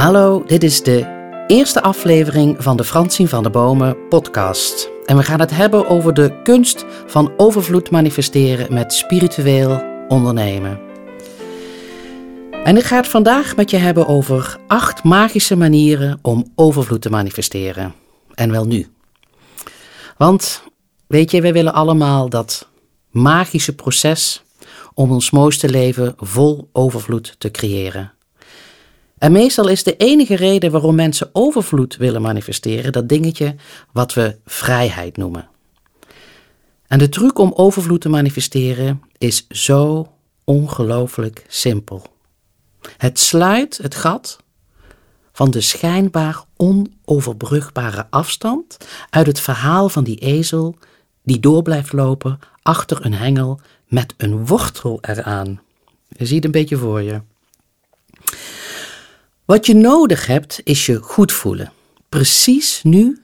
Hallo, dit is de eerste aflevering van de Fransien van de Bomen podcast. En we gaan het hebben over de kunst van overvloed manifesteren met spiritueel ondernemen. En ik ga het vandaag met je hebben over acht magische manieren om overvloed te manifesteren. En wel nu. Want, weet je, we willen allemaal dat magische proces om ons mooiste leven vol overvloed te creëren. En meestal is de enige reden waarom mensen overvloed willen manifesteren dat dingetje wat we vrijheid noemen. En de truc om overvloed te manifesteren is zo ongelooflijk simpel. Het sluit het gat van de schijnbaar onoverbrugbare afstand uit het verhaal van die ezel die door blijft lopen achter een hengel met een wortel eraan. Je ziet een beetje voor je. Wat je nodig hebt is je goed voelen. Precies nu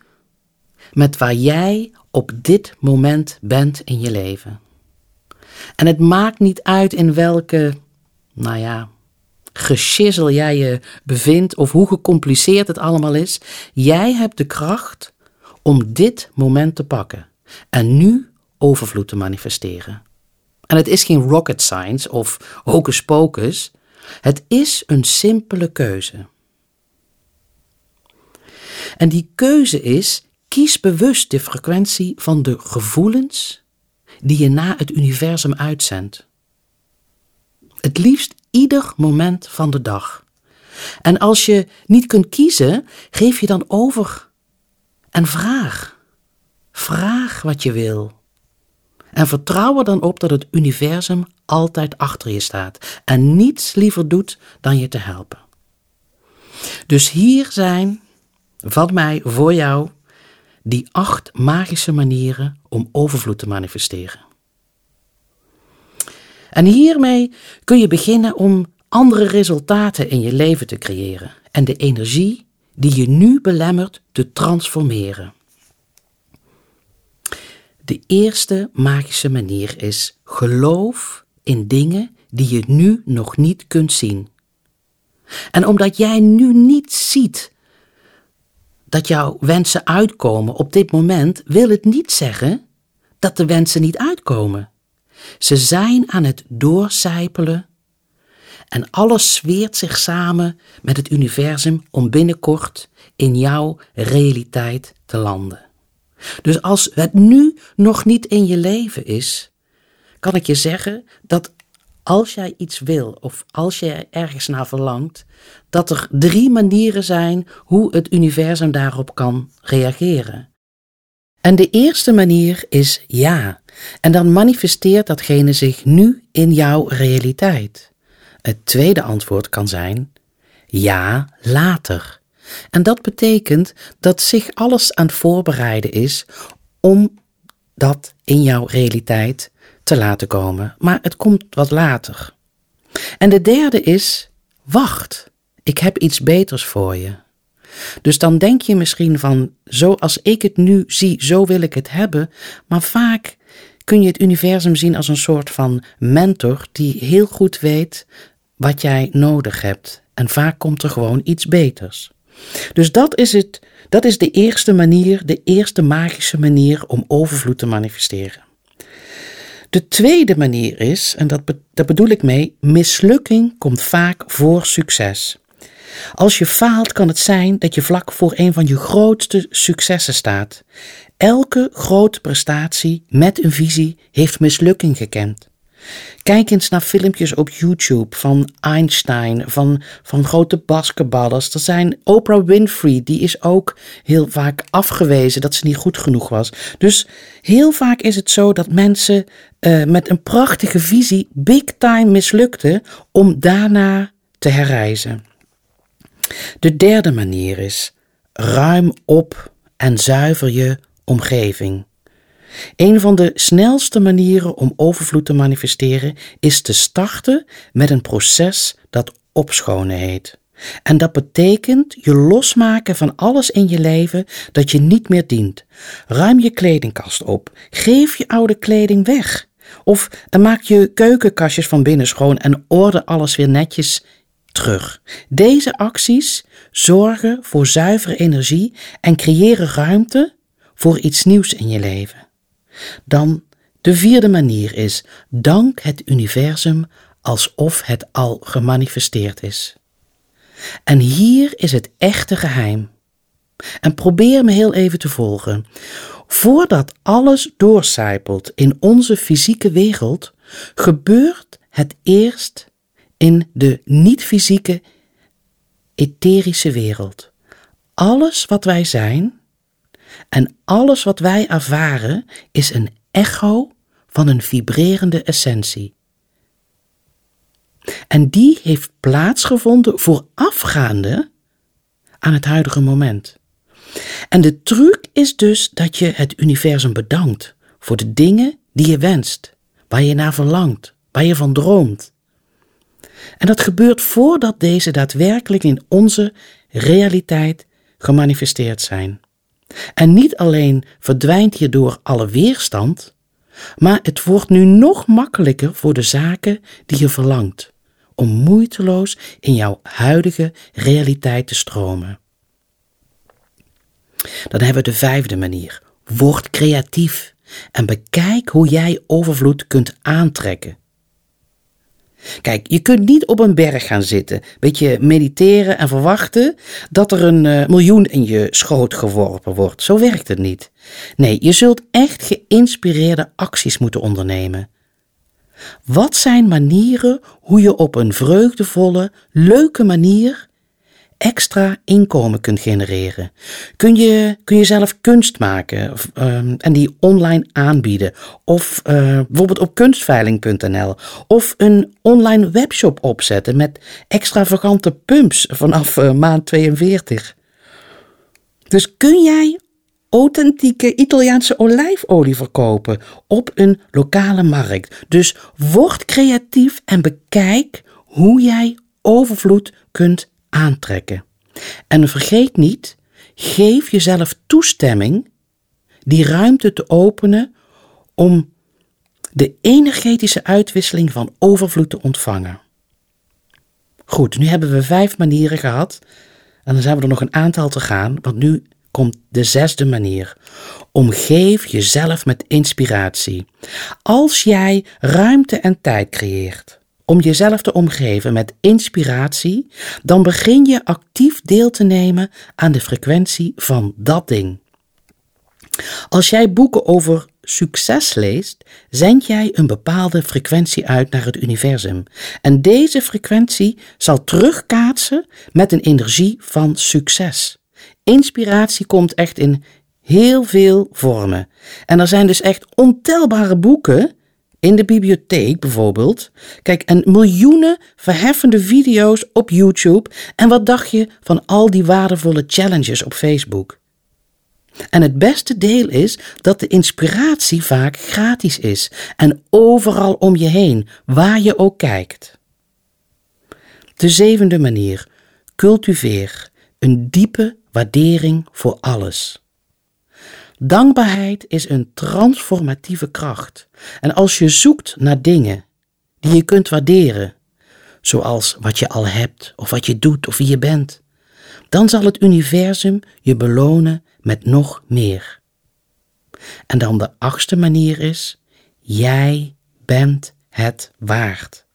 met waar jij op dit moment bent in je leven. En het maakt niet uit in welke, nou ja, geschizzel jij je bevindt of hoe gecompliceerd het allemaal is. Jij hebt de kracht om dit moment te pakken en nu overvloed te manifesteren. En het is geen rocket science of hocus pocus. Het is een simpele keuze. En die keuze is: kies bewust de frequentie van de gevoelens die je na het universum uitzendt. Het liefst ieder moment van de dag. En als je niet kunt kiezen, geef je dan over en vraag. Vraag wat je wil. En vertrouw er dan op dat het universum altijd achter je staat en niets liever doet dan je te helpen. Dus hier zijn van mij voor jou die acht magische manieren om overvloed te manifesteren. En hiermee kun je beginnen om andere resultaten in je leven te creëren en de energie die je nu belemmert te transformeren. De eerste magische manier is geloof in dingen die je nu nog niet kunt zien. En omdat jij nu niet ziet dat jouw wensen uitkomen op dit moment, wil het niet zeggen dat de wensen niet uitkomen. Ze zijn aan het doorcijpelen en alles zweert zich samen met het universum om binnenkort in jouw realiteit te landen. Dus als het nu nog niet in je leven is, kan ik je zeggen dat als jij iets wil of als jij ergens naar verlangt, dat er drie manieren zijn hoe het universum daarop kan reageren. En de eerste manier is ja, en dan manifesteert datgene zich nu in jouw realiteit. Het tweede antwoord kan zijn ja, later. En dat betekent dat zich alles aan het voorbereiden is om dat in jouw realiteit te laten komen. Maar het komt wat later. En de derde is: wacht, ik heb iets beters voor je. Dus dan denk je misschien van, zoals ik het nu zie, zo wil ik het hebben. Maar vaak kun je het universum zien als een soort van mentor die heel goed weet wat jij nodig hebt. En vaak komt er gewoon iets beters. Dus dat is het, dat is de eerste manier, de eerste magische manier om overvloed te manifesteren. De tweede manier is, en dat, daar bedoel ik mee, mislukking komt vaak voor succes. Als je faalt, kan het zijn dat je vlak voor een van je grootste successen staat. Elke grote prestatie met een visie heeft mislukking gekend. Kijk eens naar filmpjes op YouTube van Einstein, van, van grote basketballers. Er zijn Oprah Winfrey, die is ook heel vaak afgewezen dat ze niet goed genoeg was. Dus heel vaak is het zo dat mensen uh, met een prachtige visie big time mislukten om daarna te herreizen. De derde manier is ruim op en zuiver je omgeving. Een van de snelste manieren om overvloed te manifesteren is te starten met een proces dat opschonen heet. En dat betekent je losmaken van alles in je leven dat je niet meer dient. Ruim je kledingkast op. Geef je oude kleding weg. Of maak je keukenkastjes van binnen schoon en orde alles weer netjes terug. Deze acties zorgen voor zuivere energie en creëren ruimte voor iets nieuws in je leven. Dan de vierde manier is: dank het universum alsof het al gemanifesteerd is. En hier is het echte geheim. En probeer me heel even te volgen. Voordat alles doorcijpelt in onze fysieke wereld, gebeurt het eerst in de niet-fysieke etherische wereld. Alles wat wij zijn en alles wat wij ervaren is een echo van een vibrerende essentie. En die heeft plaatsgevonden voorafgaande aan het huidige moment. En de truc is dus dat je het universum bedankt voor de dingen die je wenst, waar je naar verlangt, waar je van droomt. En dat gebeurt voordat deze daadwerkelijk in onze realiteit gemanifesteerd zijn. En niet alleen verdwijnt hierdoor alle weerstand, maar het wordt nu nog makkelijker voor de zaken die je verlangt, om moeiteloos in jouw huidige realiteit te stromen. Dan hebben we de vijfde manier. Word creatief en bekijk hoe jij overvloed kunt aantrekken. Kijk, je kunt niet op een berg gaan zitten, beetje mediteren en verwachten dat er een uh, miljoen in je schoot geworpen wordt. Zo werkt het niet. Nee, je zult echt geïnspireerde acties moeten ondernemen. Wat zijn manieren hoe je op een vreugdevolle, leuke manier extra inkomen kunt genereren. Kun je, kun je zelf kunst maken of, um, en die online aanbieden. Of uh, bijvoorbeeld op kunstveiling.nl. Of een online webshop opzetten met extravagante pumps vanaf uh, maand 42. Dus kun jij authentieke Italiaanse olijfolie verkopen op een lokale markt. Dus word creatief en bekijk hoe jij overvloed kunt aantrekken. En vergeet niet, geef jezelf toestemming die ruimte te openen om de energetische uitwisseling van overvloed te ontvangen. Goed, nu hebben we vijf manieren gehad en dan zijn we er nog een aantal te gaan, want nu komt de zesde manier. Omgeef jezelf met inspiratie. Als jij ruimte en tijd creëert om jezelf te omgeven met inspiratie, dan begin je actief deel te nemen aan de frequentie van dat ding. Als jij boeken over succes leest, zend jij een bepaalde frequentie uit naar het universum. En deze frequentie zal terugkaatsen met een energie van succes. Inspiratie komt echt in heel veel vormen. En er zijn dus echt ontelbare boeken in de bibliotheek bijvoorbeeld. Kijk, en miljoenen verheffende video's op YouTube. En wat dacht je van al die waardevolle challenges op Facebook? En het beste deel is dat de inspiratie vaak gratis is en overal om je heen, waar je ook kijkt. De zevende manier: cultiveer een diepe waardering voor alles. Dankbaarheid is een transformatieve kracht. En als je zoekt naar dingen die je kunt waarderen, zoals wat je al hebt, of wat je doet, of wie je bent, dan zal het universum je belonen met nog meer. En dan de achtste manier is: jij bent het waard.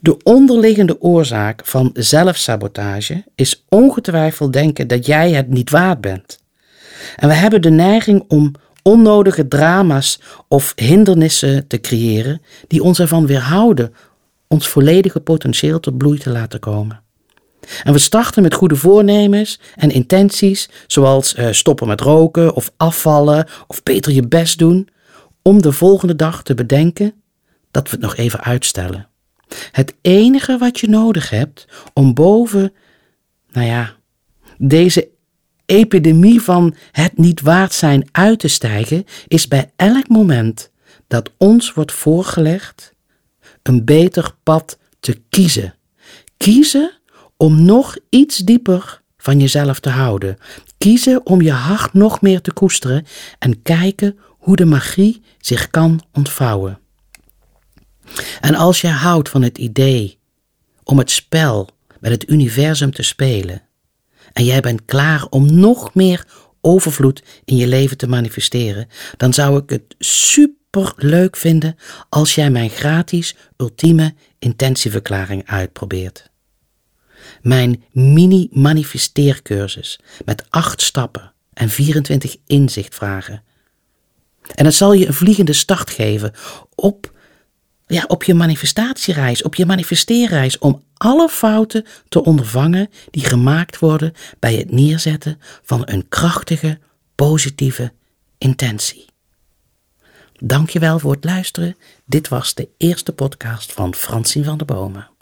De onderliggende oorzaak van zelfsabotage is ongetwijfeld denken dat jij het niet waard bent. En we hebben de neiging om onnodige drama's of hindernissen te creëren die ons ervan weerhouden ons volledige potentieel tot bloei te laten komen. En we starten met goede voornemens en intenties, zoals uh, stoppen met roken of afvallen of beter je best doen, om de volgende dag te bedenken dat we het nog even uitstellen. Het enige wat je nodig hebt om boven, nou ja, deze epidemie van het niet waard zijn uit te stijgen, is bij elk moment dat ons wordt voorgelegd een beter pad te kiezen. Kiezen om nog iets dieper van jezelf te houden. Kiezen om je hart nog meer te koesteren en kijken hoe de magie zich kan ontvouwen. En als je houdt van het idee om het spel met het universum te spelen en jij bent klaar om nog meer overvloed in je leven te manifesteren, dan zou ik het super leuk vinden als jij mijn gratis ultieme intentieverklaring uitprobeert. Mijn mini manifesteercursus met 8 stappen en 24 inzichtvragen. En het zal je een vliegende start geven op ja, op je manifestatiereis, op je manifesteerreis, om alle fouten te ondervangen die gemaakt worden bij het neerzetten van een krachtige, positieve intentie. Dankjewel voor het luisteren. Dit was de eerste podcast van Fransien van der Bomen.